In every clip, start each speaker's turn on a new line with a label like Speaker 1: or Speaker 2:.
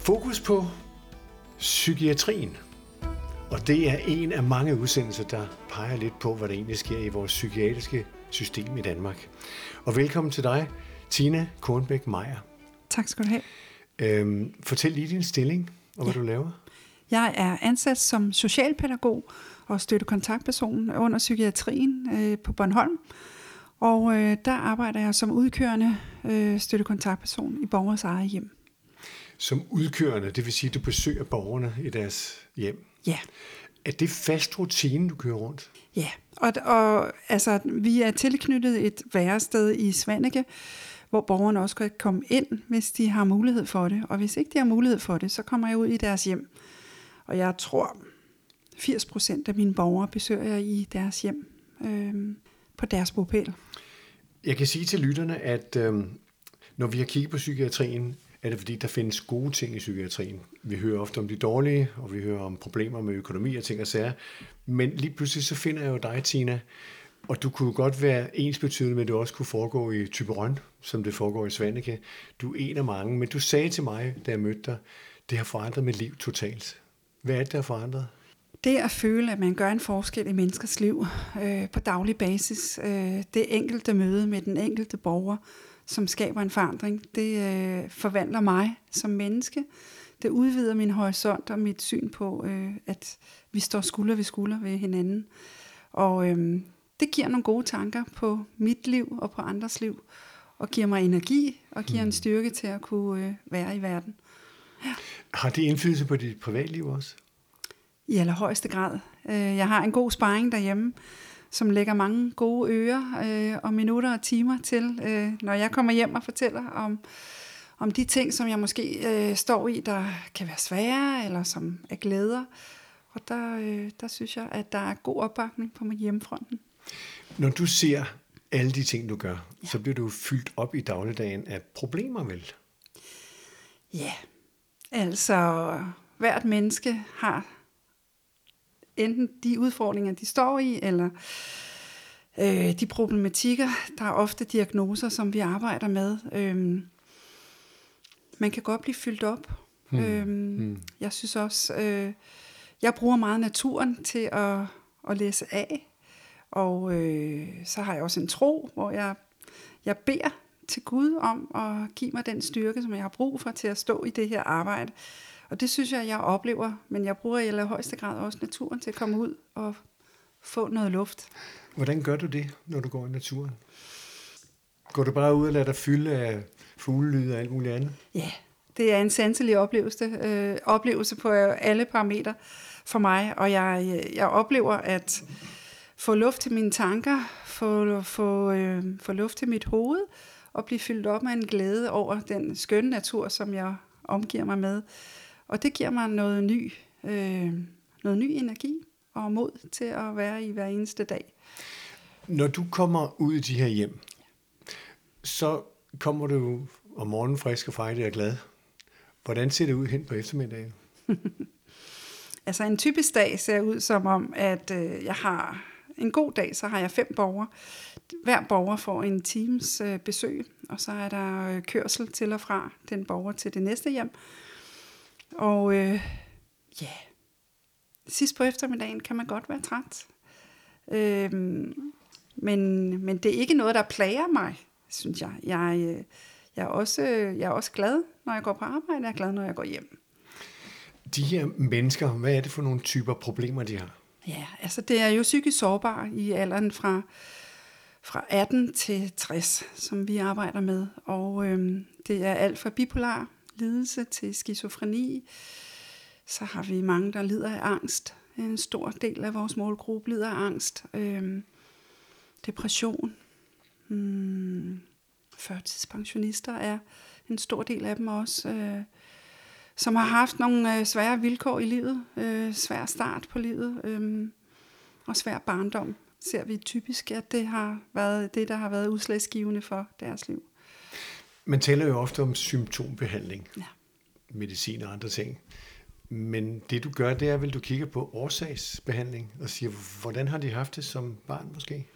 Speaker 1: Fokus på psykiatrien. Og det er en af mange udsendelser, der peger lidt på, hvad der egentlig sker i vores psykiatriske system i Danmark. Og velkommen til dig, Tina Kornbæk Meier.
Speaker 2: Tak skal du have.
Speaker 1: Øhm, fortæl lige din stilling og hvad ja. du laver.
Speaker 2: Jeg er ansat som socialpædagog og støttekontaktperson under psykiatrien øh, på Bornholm. Og øh, der arbejder jeg som udkørende øh, støttekontaktperson i borgers eget hjem.
Speaker 1: Som udkørende, det vil sige, at du besøger borgerne i deres hjem?
Speaker 2: Ja.
Speaker 1: Er det fast rutine, du kører rundt?
Speaker 2: Ja, og, og altså, vi er tilknyttet et værested i Svanike, hvor borgerne også kan komme ind, hvis de har mulighed for det. Og hvis ikke de har mulighed for det, så kommer jeg ud i deres hjem. Og jeg tror, 80 procent af mine borgere besøger jeg i deres hjem øh, på deres bopæl.
Speaker 1: Jeg kan sige til lytterne, at øh, når vi har kigget på psykiatrien, er det fordi, der findes gode ting i psykiatrien. Vi hører ofte om de dårlige, og vi hører om problemer med økonomi og ting og sager. Men lige pludselig så finder jeg jo dig, Tina, og du kunne godt være ensbetydende med, at det også kunne foregå i Typerøn, som det foregår i Svanike. Du er en af mange, men du sagde til mig, da jeg mødte dig, det har forandret mit liv totalt. Hvad er det, der har forandret?
Speaker 2: Det at føle, at man gør en forskel i menneskers liv øh, på daglig basis, øh, det enkelte møde med den enkelte borger, som skaber en forandring, det øh, forvandler mig som menneske. Det udvider min horisont og mit syn på, øh, at vi står skulder ved skulder ved hinanden. Og øh, det giver nogle gode tanker på mit liv og på andres liv, og giver mig energi og giver en mm. styrke til at kunne øh, være i verden.
Speaker 1: Ja. Har det indflydelse på dit privatliv også?
Speaker 2: I allerhøjeste grad. Øh, jeg har en god sparring derhjemme, som lægger mange gode ører øh, og minutter og timer til, øh, når jeg kommer hjem og fortæller om, om de ting, som jeg måske øh, står i, der kan være svære, eller som er glæder. Og der, øh, der synes jeg, at der er god opbakning på hjemmefronten.
Speaker 1: Når du ser alle de ting, du gør, ja. så bliver du fyldt op i dagligdagen af problemer, vel?
Speaker 2: Ja, altså hvert menneske har enten de udfordringer, de står i, eller øh, de problematikker. Der er ofte diagnoser, som vi arbejder med. Øh, man kan godt blive fyldt op. Hmm. Øh, hmm. Jeg synes også, øh, jeg bruger meget naturen til at, at læse af. Og øh, så har jeg også en tro, hvor jeg, jeg beder til Gud om at give mig den styrke, som jeg har brug for til at stå i det her arbejde. Og det synes jeg, jeg oplever, men jeg bruger i allerhøjeste grad også naturen til at komme ud og få noget luft.
Speaker 1: Hvordan gør du det, når du går i naturen? Går du bare ud og lader dig fylde af fuglelyd og alt muligt andet?
Speaker 2: Ja, det er en sanselig oplevelse, øh, oplevelse på alle parametre for mig, og jeg, jeg oplever at få luft til mine tanker, få, få, øh, få luft til mit hoved, og blive fyldt op med en glæde over den skønne natur, som jeg omgiver mig med. Og det giver mig noget ny, øh, noget ny energi og mod til at være i hver eneste dag.
Speaker 1: Når du kommer ud i de her hjem, så kommer du om morgenen frisk og frejdig og glad. Hvordan ser det ud hen på eftermiddagen?
Speaker 2: altså en typisk dag ser ud som om, at øh, jeg har en god dag, så har jeg fem borgere. Hver borger får en times øh, besøg, og så er der øh, kørsel til og fra den borger til det næste hjem. Og øh, ja, sidst på eftermiddagen kan man godt være træt. Øh, men, men det er ikke noget, der plager mig, synes jeg. Jeg, øh, jeg, er også, jeg er også glad, når jeg går på arbejde. Jeg er glad, når jeg går hjem.
Speaker 1: De her mennesker, hvad er det for nogle typer problemer, de har?
Speaker 2: Ja, altså det er jo psykisk sårbar i alderen fra, fra 18 til 60, som vi arbejder med. Og øhm, det er alt fra bipolar lidelse til skizofreni. Så har vi mange, der lider af angst. En stor del af vores målgruppe lider af angst. Øhm, depression. Hmm, førtidspensionister er en stor del af dem også. Øh, som har haft nogle øh, svære vilkår i livet. Øh, svær start på livet. Øh, og svær barndom ser vi typisk, at det har været det, der har været udslagsgivende for deres liv.
Speaker 1: Man taler jo ofte om symptombehandling, ja. medicin og andre ting. Men det du gør, det er vel, du kigger på årsagsbehandling og siger, hvordan har de haft det som barn måske?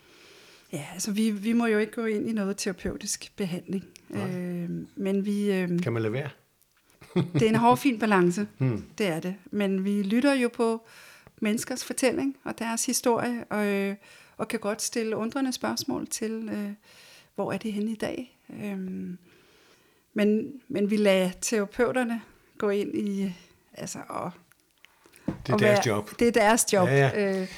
Speaker 2: Ja, altså vi, vi må jo ikke gå ind i noget terapeutisk behandling. Øh, men vi... Øh,
Speaker 1: kan man lade være?
Speaker 2: det er en hård, fin balance. Hmm. Det er det. Men vi lytter jo på menneskers fortælling og deres historie, og, øh, og kan godt stille undrende spørgsmål til, øh, hvor er det henne i dag? Øhm, men, men vi lader terapeuterne gå ind i, altså, og,
Speaker 1: det er deres være, job.
Speaker 2: Det er deres job. Ja, ja. Øh,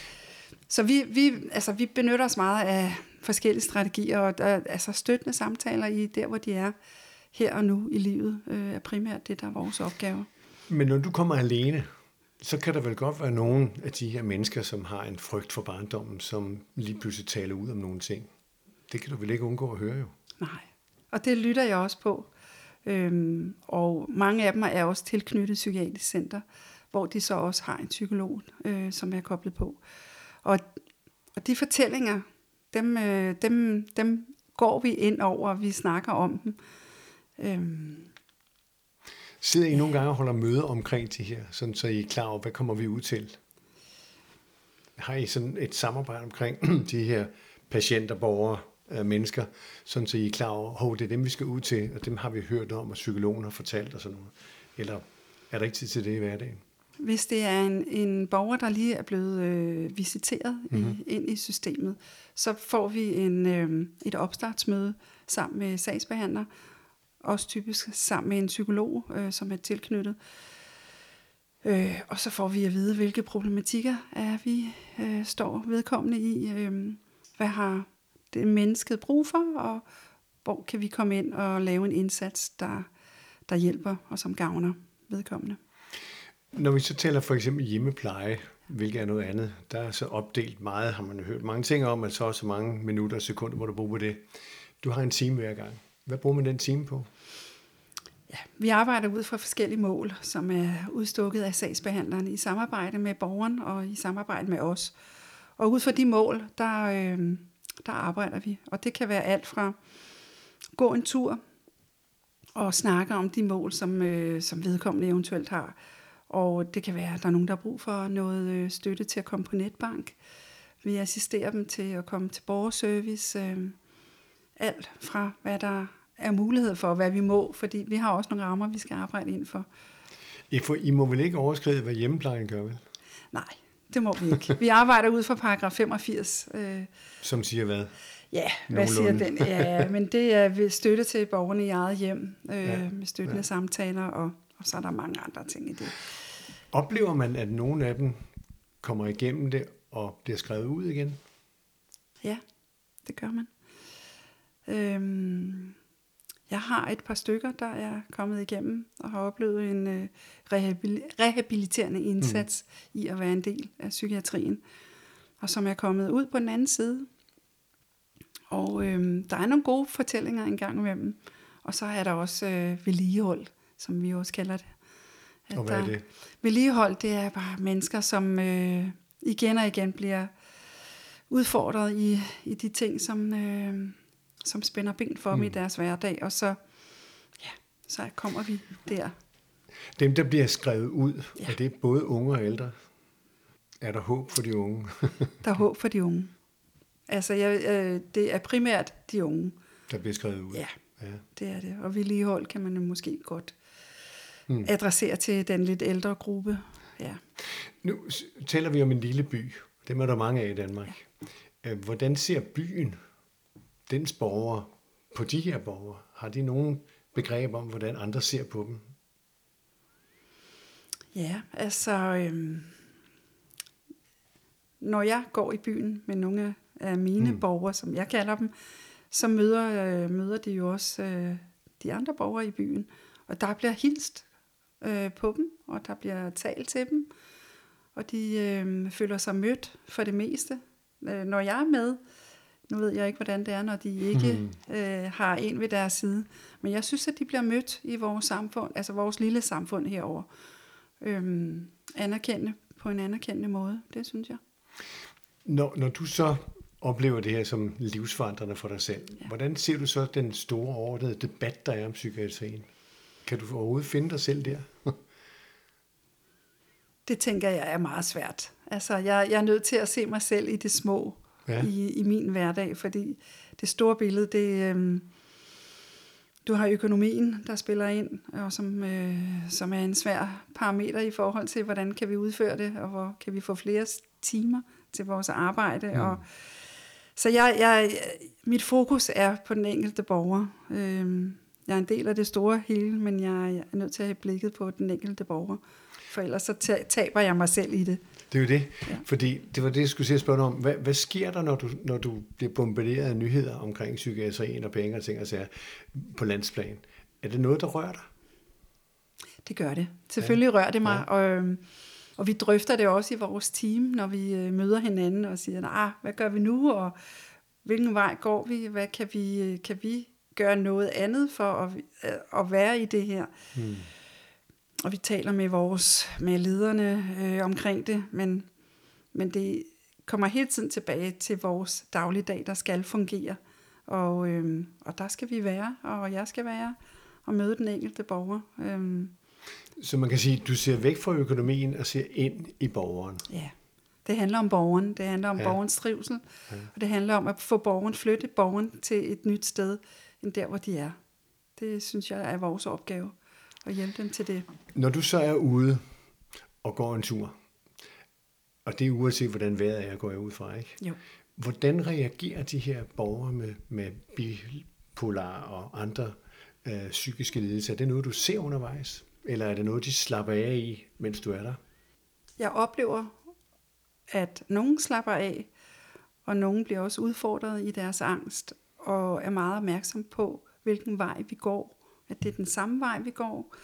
Speaker 2: så vi, vi, altså, vi benytter os meget af forskellige strategier, og der, altså støttende samtaler i der, hvor de er her og nu i livet, øh, er primært det, der er vores opgave.
Speaker 1: Men når du kommer alene, så kan der vel godt være nogle af de her mennesker, som har en frygt for barndommen, som lige pludselig taler ud om nogle ting. Det kan du vel ikke undgå at høre jo?
Speaker 2: Nej, og det lytter jeg også på. Øhm, og mange af dem er også tilknyttet psykiatrisk center, hvor de så også har en psykolog, øh, som er koblet på. Og, og de fortællinger, dem, øh, dem, dem går vi ind over, og vi snakker om dem. Øhm,
Speaker 1: Sidder I nogle gange og holder møde omkring de her, sådan så I er klar over, hvad kommer vi ud til? Har I sådan et samarbejde omkring de her patienter, borgere, øh, mennesker, sådan så I er klar over, at det er dem, vi skal ud til, og dem har vi hørt om, og psykologen har fortalt og sådan noget. Eller er der ikke tid til det i hverdagen?
Speaker 2: Hvis det er en, en borger, der lige er blevet øh, visiteret mm-hmm. i, mhm. ind i systemet, så får vi en, øh, et opstartsmøde sammen med sagsbehandler, også typisk sammen med en psykolog, øh, som er tilknyttet. Øh, og så får vi at vide, hvilke problematikker er vi øh, står vedkommende i. Øh, hvad har mennesket brug for, og hvor kan vi komme ind og lave en indsats, der, der hjælper og som gavner vedkommende.
Speaker 1: Når vi så taler for eksempel hjemmepleje, hvilket er noget andet, der er så opdelt meget, har man hørt mange ting om, at så er så mange minutter og sekunder, hvor du bruger på det. Du har en time hver gang. Hvad bruger man den time på?
Speaker 2: Ja, vi arbejder ud fra forskellige mål, som er udstukket af sagsbehandleren i samarbejde med borgeren og i samarbejde med os. Og ud fra de mål, der, øh, der arbejder vi. Og det kan være alt fra gå en tur og snakke om de mål, som, øh, som vedkommende eventuelt har. Og det kan være, at der er nogen, der har brug for noget øh, støtte til at komme på netbank. Vi assisterer dem til at komme til borgerservice. Øh, alt fra, hvad der er mulighed for, hvad vi må, fordi vi har også nogle rammer, vi skal arbejde ind for.
Speaker 1: I, for, I må vel ikke overskride, hvad hjemmeplejen gør, vel?
Speaker 2: Nej, det må vi ikke. Vi arbejder ud fra paragraf 85. Øh,
Speaker 1: Som siger hvad?
Speaker 2: Ja, hvad siger den? Ja, men det er støtte til borgerne i eget hjem, øh, ja, med støttende ja. samtaler, og, og så er der mange andre ting i det.
Speaker 1: Oplever man, at nogle af dem kommer igennem det og bliver skrevet ud igen?
Speaker 2: Ja, det gør man. Øhm, jeg har et par stykker, der er kommet igennem og har oplevet en øh, rehabiliterende indsats mm. i at være en del af psykiatrien, og som er kommet ud på den anden side. Og øh, der er nogle gode fortællinger engang med dem, og så er der også øh, vedligehold, som vi også kalder det.
Speaker 1: At og hvad er det?
Speaker 2: Vedligehold, det er bare mennesker, som øh, igen og igen bliver udfordret i, i de ting, som... Øh, som spænder ben for mm. dem i mm. deres hverdag, og så, ja, så kommer vi der.
Speaker 1: Dem, der bliver skrevet ud, ja. er det både unge og ældre? Er der håb for de unge?
Speaker 2: der er håb for de unge. Altså, jeg, øh, det er primært de unge.
Speaker 1: Der bliver skrevet ud?
Speaker 2: Ja, ja. det er det. Og vedligehold kan man jo måske godt mm. adressere til den lidt ældre gruppe. Ja.
Speaker 1: Nu taler vi om en lille by. Dem er der mange af i Danmark. Ja. Øh, hvordan ser byen dens borgere på de her borgere? Har de nogen begreb om, hvordan andre ser på dem?
Speaker 2: Ja, altså, øhm, når jeg går i byen med nogle af mine mm. borgere, som jeg kalder dem, så møder, øh, møder de jo også øh, de andre borgere i byen. Og der bliver hilst øh, på dem, og der bliver talt til dem, og de øh, føler sig mødt for det meste. Øh, når jeg er med, nu ved jeg ikke, hvordan det er, når de ikke mm. øh, har en ved deres side. Men jeg synes, at de bliver mødt i vores samfund, altså vores lille samfund herover, øhm, anerkendende på en anerkendende måde. Det synes jeg.
Speaker 1: Når, når du så oplever det her som livsforandrende for dig selv, ja. hvordan ser du så den store overordnede debat, der er om psykiatrien? Kan du overhovedet finde dig selv der?
Speaker 2: det tænker jeg er meget svært. Altså, jeg, jeg er nødt til at se mig selv i det små ja. i, i min hverdag, fordi det store billede, det, øh, du har økonomien, der spiller ind, og som, øh, som er en svær parameter i forhold til, hvordan kan vi udføre det, og hvor kan vi få flere timer til vores arbejde. Mm. Og, så jeg, jeg, mit fokus er på den enkelte borger. Øh, jeg er en del af det store hele, men jeg er nødt til at have blikket på den enkelte borger, for ellers så taber jeg mig selv i det.
Speaker 1: Det er jo det, ja. fordi det var det, jeg skulle sige spørge om. Hvad, hvad sker der, når du, når du bliver bombarderet af nyheder omkring psykiatrien og penge og ting og sager på landsplan? Er det noget, der rører dig?
Speaker 2: Det gør det. Selvfølgelig ja. rører det mig, ja. og, øhm, og vi drøfter det også i vores team, når vi øh, møder hinanden og siger, nah, hvad gør vi nu, og hvilken vej går vi, hvad kan vi, øh, kan vi gøre noget andet for at, øh, at være i det her? Hmm og vi taler med vores med lederne øh, omkring det, men, men det kommer hele tiden tilbage til vores dagligdag, der skal fungere. Og, øh, og der skal vi være, og jeg skal være, og møde den enkelte borger. Øh.
Speaker 1: Så man kan sige, at du ser væk fra økonomien og ser ind i borgeren.
Speaker 2: Ja, det handler om borgeren. Det handler om ja. borgerens trivsel. Ja. Og det handler om at få borgeren, flytte borgeren til et nyt sted, end der, hvor de er. Det synes jeg er vores opgave og hjælpe dem til det.
Speaker 1: Når du så er ude og går en tur, og det er uanset hvordan vejret er, går jeg ud fra, ikke?
Speaker 2: Jo.
Speaker 1: Hvordan reagerer de her borgere med, med bipolar og andre øh, psykiske lidelser? Er det noget, du ser undervejs? Eller er det noget, de slapper af i, mens du er der?
Speaker 2: Jeg oplever, at nogen slapper af, og nogen bliver også udfordret i deres angst, og er meget opmærksom på, hvilken vej vi går at det er den samme vej, vi går.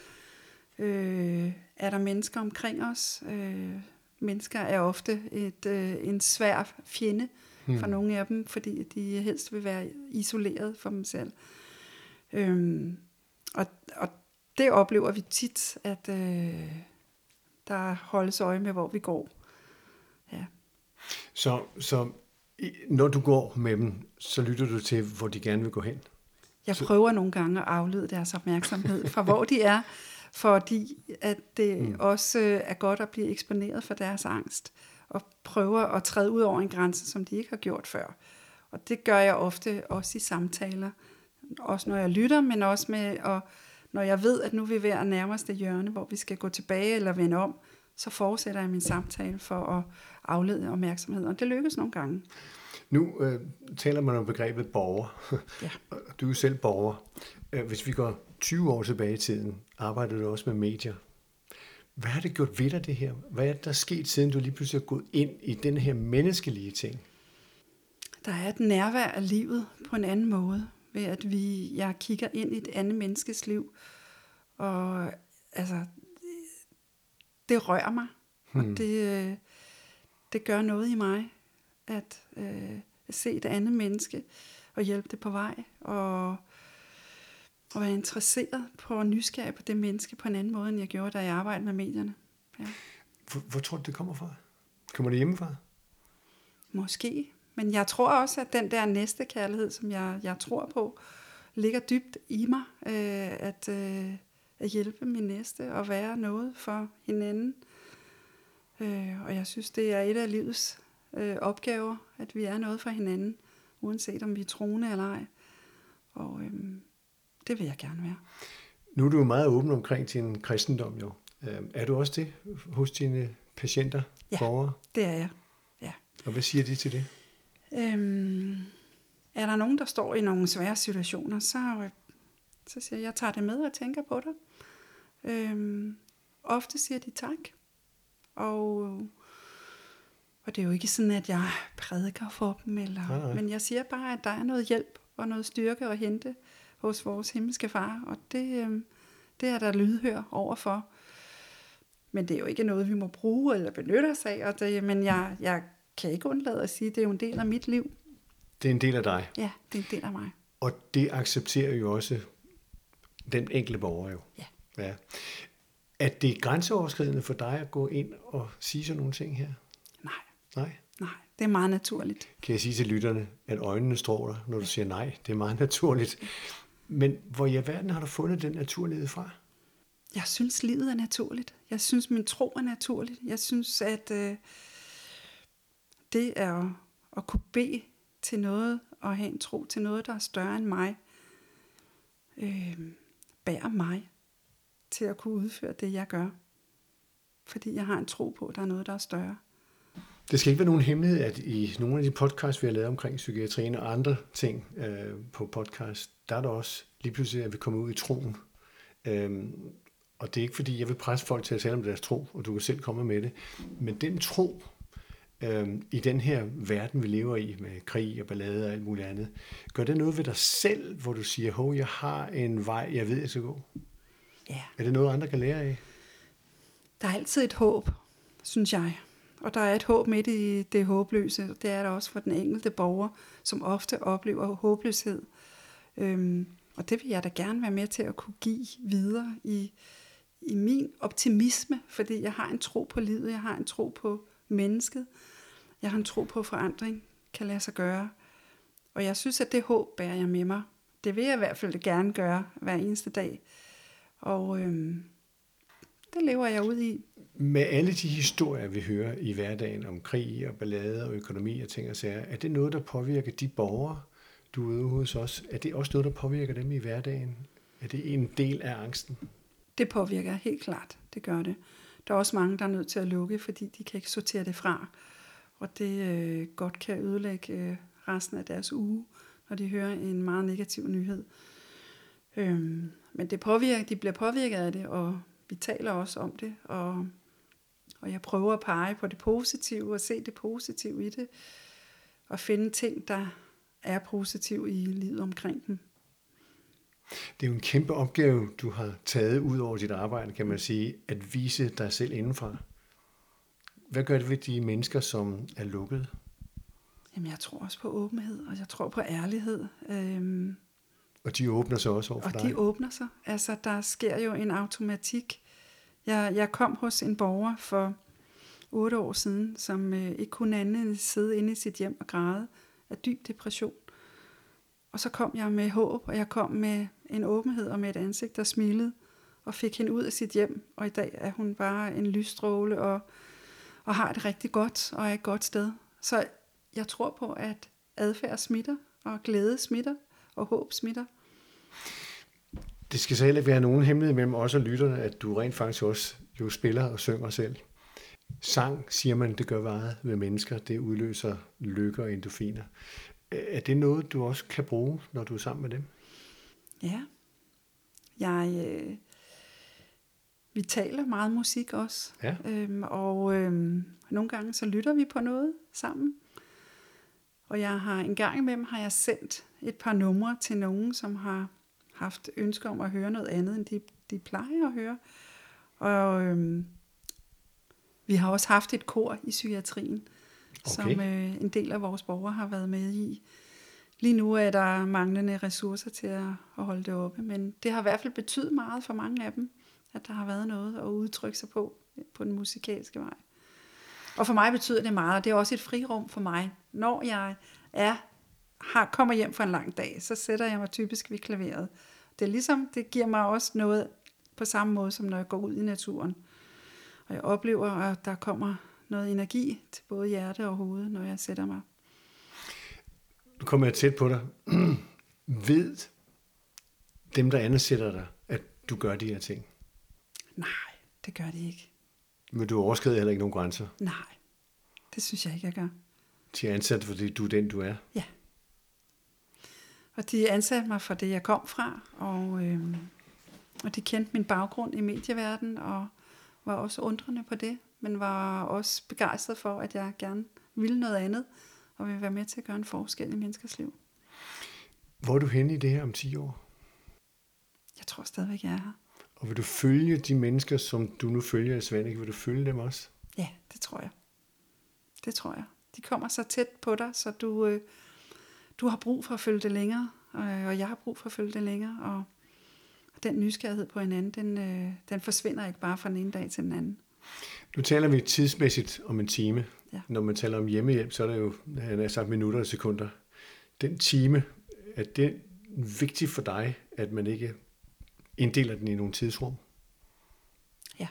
Speaker 2: Øh, er der mennesker omkring os? Øh, mennesker er ofte et, øh, en svær fjende hmm. for nogle af dem, fordi de helst vil være isoleret for dem selv. Øh, og, og det oplever vi tit, at øh, der holdes øje med, hvor vi går. Ja.
Speaker 1: Så, så når du går med dem, så lytter du til, hvor de gerne vil gå hen?
Speaker 2: Jeg prøver nogle gange at aflede deres opmærksomhed fra, hvor de er, fordi at det mm. også øh, er godt at blive eksponeret for deres angst, og prøver at træde ud over en grænse, som de ikke har gjort før. Og det gør jeg ofte også i samtaler, også når jeg lytter, men også med, og når jeg ved, at nu er vi ved at nærmeste hjørne, hvor vi skal gå tilbage eller vende om, så fortsætter jeg min samtale for at aflede opmærksomheden, og det lykkes nogle gange.
Speaker 1: Nu øh, taler man om begrebet borger. Ja. Du er selv borger. Øh, hvis vi går 20 år tilbage i tiden, arbejdede du også med medier. Hvad har det gjort ved dig, det her? Hvad er der sket, siden du lige pludselig er gået ind i den her menneskelige ting?
Speaker 2: Der er et nærvær af livet på en anden måde, ved at vi, jeg kigger ind i et andet menneskes liv, og altså, det rører mig, hmm. og det, øh, det gør noget i mig at, øh, se et andet menneske og hjælpe det på vej, og, og være interesseret på og nysgerrig på det menneske på en anden måde, end jeg gjorde, da jeg arbejdede med medierne. Ja.
Speaker 1: Hvor, hvor tror du, det kommer fra? Kommer det hjemmefra?
Speaker 2: Måske, men jeg tror også, at den der næste kærlighed, som jeg, jeg tror på, ligger dybt i mig, øh, at, øh, at hjælpe min næste og være noget for hinanden. Øh, og jeg synes, det er et af livets øh, opgaver, at vi er noget for hinanden, uanset om vi er troende eller ej. Og øh, det vil jeg gerne være.
Speaker 1: Nu er du jo meget åben omkring din kristendom jo. Øh, er du også det hos dine patienter,
Speaker 2: ja,
Speaker 1: borgere?
Speaker 2: det er jeg. Ja.
Speaker 1: Og hvad siger de til det?
Speaker 2: Øhm, er der nogen, der står i nogle svære situationer, så, så siger jeg, jeg tager det med og tænker på det. Øhm, ofte siger de tak. Og og det er jo ikke sådan, at jeg prædiker for dem, eller, nej, nej. men jeg siger bare, at der er noget hjælp og noget styrke at hente hos vores himmelske far, og det, øh, det er der lydhør overfor. Men det er jo ikke noget, vi må bruge eller benytte os af, og det, men jeg, jeg kan ikke undlade at sige, at det er jo en del af mit liv.
Speaker 1: Det er en del af dig?
Speaker 2: Ja, det er en del af mig.
Speaker 1: Og det accepterer jo også den enkelte borger jo.
Speaker 2: Ja.
Speaker 1: ja. Er det grænseoverskridende for dig at gå ind og sige sådan nogle ting her? Nej.
Speaker 2: Nej, det er meget naturligt.
Speaker 1: Kan jeg sige til lytterne, at øjnene stråler, når du siger nej? Det er meget naturligt. Men hvor i verden har du fundet den naturlighed fra?
Speaker 2: Jeg synes, livet er naturligt. Jeg synes, min tro er naturligt. Jeg synes, at øh, det er at, at kunne bede til noget, og have en tro til noget, der er større end mig, øh, bærer mig til at kunne udføre det, jeg gør. Fordi jeg har en tro på, at der er noget, der er større.
Speaker 1: Det skal ikke være nogen hemmelighed, at i nogle af de podcasts, vi har lavet omkring psykiatrien og andre ting øh, på podcast, der er der også lige pludselig, at vi kommer ud i troen. Øhm, og det er ikke fordi, jeg vil presse folk til at tale om deres tro, og du kan selv komme med det. Men den tro, øhm, i den her verden, vi lever i, med krig og ballade og alt muligt andet, gør det noget ved dig selv, hvor du siger, hov, jeg har en vej, jeg ved, jeg skal gå?
Speaker 2: Ja.
Speaker 1: Er det noget, andre kan lære af?
Speaker 2: Der er altid et håb, synes jeg. Og der er et håb midt i det håbløse. Det er der også for den enkelte borger, som ofte oplever håbløshed. Øhm, og det vil jeg da gerne være med til at kunne give videre i, i min optimisme, fordi jeg har en tro på livet, jeg har en tro på mennesket, jeg har en tro på, at forandring kan lade sig gøre. Og jeg synes, at det håb bærer jeg med mig. Det vil jeg i hvert fald gerne gøre hver eneste dag. Og øhm, det lever jeg ud i.
Speaker 1: Med alle de historier, vi hører i hverdagen om krig og ballade og økonomi og ting og sager, er det noget, der påvirker de borgere, du er ude hos os? Er det også noget, der påvirker dem i hverdagen? Er det en del af angsten?
Speaker 2: Det påvirker helt klart. Det gør det. Der er også mange, der er nødt til at lukke, fordi de kan ikke sortere det fra. Og det øh, godt kan ødelægge øh, resten af deres uge, når de hører en meget negativ nyhed. Øhm, men det påvirker, de bliver påvirket af det, og vi taler også om det, og, og jeg prøver at pege på det positive og se det positive i det, og finde ting, der er positive i livet omkring dem.
Speaker 1: Det er jo en kæmpe opgave, du har taget ud over dit arbejde, kan man sige, at vise dig selv indenfra. Hvad gør det ved de mennesker, som er lukket?
Speaker 2: Jamen, jeg tror også på åbenhed, og jeg tror på ærlighed. Øhm,
Speaker 1: og de åbner sig også over for
Speaker 2: og
Speaker 1: dig?
Speaker 2: Og de åbner sig. Altså, der sker jo en automatik. Jeg, jeg kom hos en borger for otte år siden, som øh, ikke kunne andet end sidde inde i sit hjem og græde af dyb depression. Og så kom jeg med håb, og jeg kom med en åbenhed og med et ansigt, der smilede, og fik hende ud af sit hjem. Og i dag er hun bare en lysstråle, og, og har det rigtig godt, og er et godt sted. Så jeg tror på, at adfærd smitter, og glæde smitter, og håb smitter.
Speaker 1: Det skal så heller ikke være nogen hemmelighed mellem os og lytterne, at du rent faktisk også jo spiller og synger selv. Sang, siger man, det gør meget ved mennesker. Det udløser lykke og endorfiner. Er det noget, du også kan bruge, når du er sammen med dem?
Speaker 2: Ja. Jeg, øh, vi taler meget musik også.
Speaker 1: Ja.
Speaker 2: Øhm, og øhm, nogle gange så lytter vi på noget sammen. Og jeg har en gang imellem har jeg sendt et par numre til nogen, som har haft ønsker om at høre noget andet, end de, de plejer at høre. Og øhm, vi har også haft et kor i psykiatrien, okay. som øh, en del af vores borgere har været med i. Lige nu er der manglende ressourcer til at, at holde det oppe, men det har i hvert fald betydet meget for mange af dem, at der har været noget at udtrykke sig på, på den musikalske vej. Og for mig betyder det meget, og det er også et frirum for mig. Når jeg er, har, kommer hjem fra en lang dag, så sætter jeg mig typisk ved klaveret. Det er ligesom, det giver mig også noget på samme måde, som når jeg går ud i naturen. Og jeg oplever, at der kommer noget energi til både hjerte og hoved, når jeg sætter mig.
Speaker 1: Nu kommer jeg tæt på dig. Ved dem, der ansætter dig, at du gør de her ting?
Speaker 2: Nej, det gør de ikke.
Speaker 1: Men du overskrider heller ikke nogen grænser?
Speaker 2: Nej, det synes jeg ikke, jeg gør.
Speaker 1: De er ansat, fordi du er den, du er?
Speaker 2: Ja. Og de ansatte mig for det, jeg kom fra, og, øh, og de kendte min baggrund i medieverdenen, og var også undrende på det, men var også begejstret for, at jeg gerne ville noget andet, og vil være med til at gøre en forskel i menneskers liv.
Speaker 1: Hvor er du henne i det her om 10 år?
Speaker 2: Jeg tror stadigvæk, jeg er her.
Speaker 1: Og vil du følge de mennesker, som du nu følger i Svanike, vil du følge dem også?
Speaker 2: Ja, det tror jeg. Det tror jeg. De kommer så tæt på dig, så du, øh, du har brug for at følge det længere, øh, og jeg har brug for at følge det længere, og den nysgerrighed på hinanden, den, øh, den forsvinder ikke bare fra den ene dag til den anden.
Speaker 1: Nu taler vi tidsmæssigt om en time.
Speaker 2: Ja.
Speaker 1: Når man taler om hjemmehjælp, så er det jo, han har sagt minutter og sekunder. Den time, er det vigtigt for dig, at man ikke inddeler den i nogle tidsrum?
Speaker 2: Ja.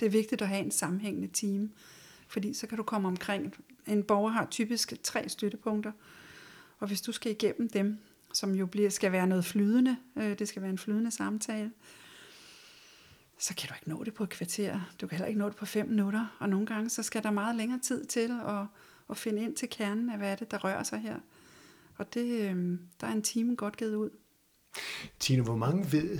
Speaker 2: Det er vigtigt at have en sammenhængende team, fordi så kan du komme omkring. En borger har typisk tre støttepunkter, og hvis du skal igennem dem, som jo bliver, skal være noget flydende. Øh, det skal være en flydende samtale. Så kan du ikke nå det på et kvarter. Du kan heller ikke nå det på fem minutter. Og nogle gange, så skal der meget længere tid til at, at finde ind til kernen af, hvad er det, der rører sig her. Og det, øh, der er en time godt givet ud.
Speaker 1: Tine, hvor mange ved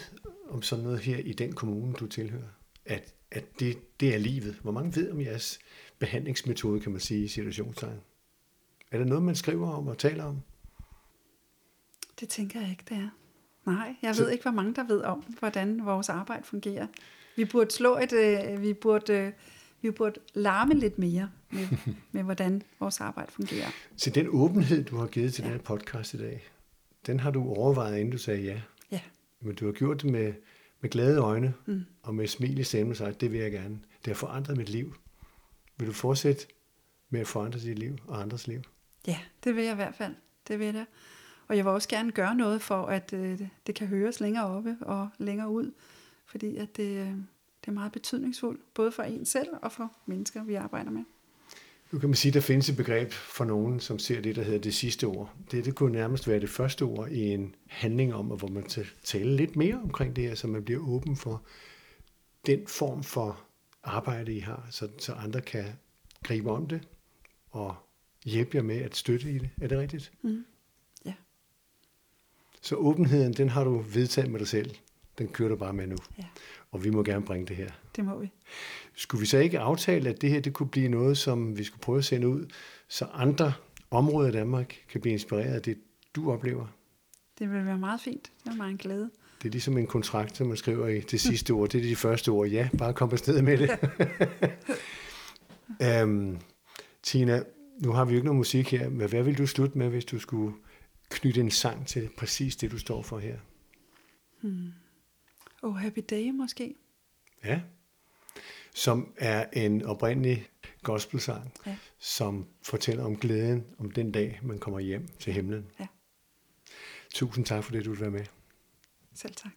Speaker 1: om sådan noget her i den kommune, du tilhører? At, at det, det er livet. Hvor mange ved om jeres behandlingsmetode, kan man sige, i situationstegn? Er der noget, man skriver om og taler om?
Speaker 2: Det tænker jeg ikke, det er. Nej, jeg Så... ved ikke, hvor mange der ved om, hvordan vores arbejde fungerer. Vi burde slå et, øh, vi burde, øh, vi burde larme lidt mere med, med, hvordan vores arbejde fungerer.
Speaker 1: Så den åbenhed, du har givet til ja. den her podcast i dag, den har du overvejet, inden du sagde ja?
Speaker 2: Ja.
Speaker 1: Men du har gjort det med, med glade øjne mm. og med smil i stemmen og sagt, det vil jeg gerne. Det har forandret mit liv. Vil du fortsætte med at forandre dit liv og andres liv?
Speaker 2: Ja, det vil jeg i hvert fald. Det vil jeg. Og jeg vil også gerne gøre noget for, at øh, det kan høres længere oppe og længere ud. Fordi at det, øh, det er meget betydningsfuldt, både for en selv og for mennesker, vi arbejder med.
Speaker 1: Nu kan man sige, at der findes et begreb for nogen, som ser det, der hedder det sidste ord. Det, det kunne nærmest være det første ord i en handling om, hvor man taler lidt mere omkring det her, så man bliver åben for den form for arbejde, I har, så, så andre kan gribe om det og hjælpe jer med at støtte i det. Er det rigtigt?
Speaker 2: Mm. Ja.
Speaker 1: Så åbenheden, den har du vedtaget med dig selv. Den kører du bare med nu.
Speaker 2: Ja.
Speaker 1: Og vi må gerne bringe det her.
Speaker 2: Det må vi.
Speaker 1: Skulle vi så ikke aftale, at det her det kunne blive noget, som vi skulle prøve at sende ud, så andre områder i Danmark kan blive inspireret af det, du oplever?
Speaker 2: Det vil være meget fint. Det er meget en glæde.
Speaker 1: Det er ligesom en kontrakt, som man skriver i det sidste ord. Det er de første ord. Ja, bare kom afsted med det. um, Tina, nu har vi jo ikke noget musik her, men hvad vil du slutte med, hvis du skulle knytte en sang til præcis det, du står for her?
Speaker 2: Hmm. Oh, Happy Day måske.
Speaker 1: Ja, som er en oprindelig gospelsang,
Speaker 2: ja.
Speaker 1: som fortæller om glæden om den dag, man kommer hjem til himlen.
Speaker 2: Ja.
Speaker 1: Tusind tak for det, du vil være med.
Speaker 2: Selv tak.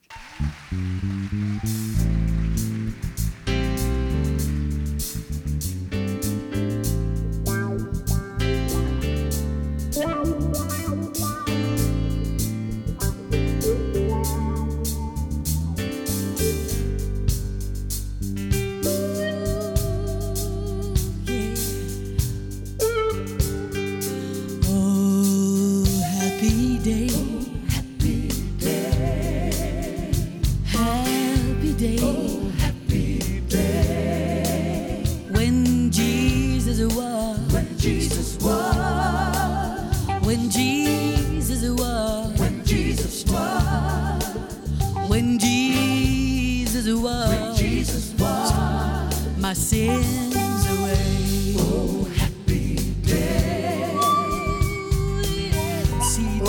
Speaker 3: when Jesus was. When Jesus was. When Jesus was. When Jesus was. My sins away. Oh, happy day. Oh, yeah. Oh, See,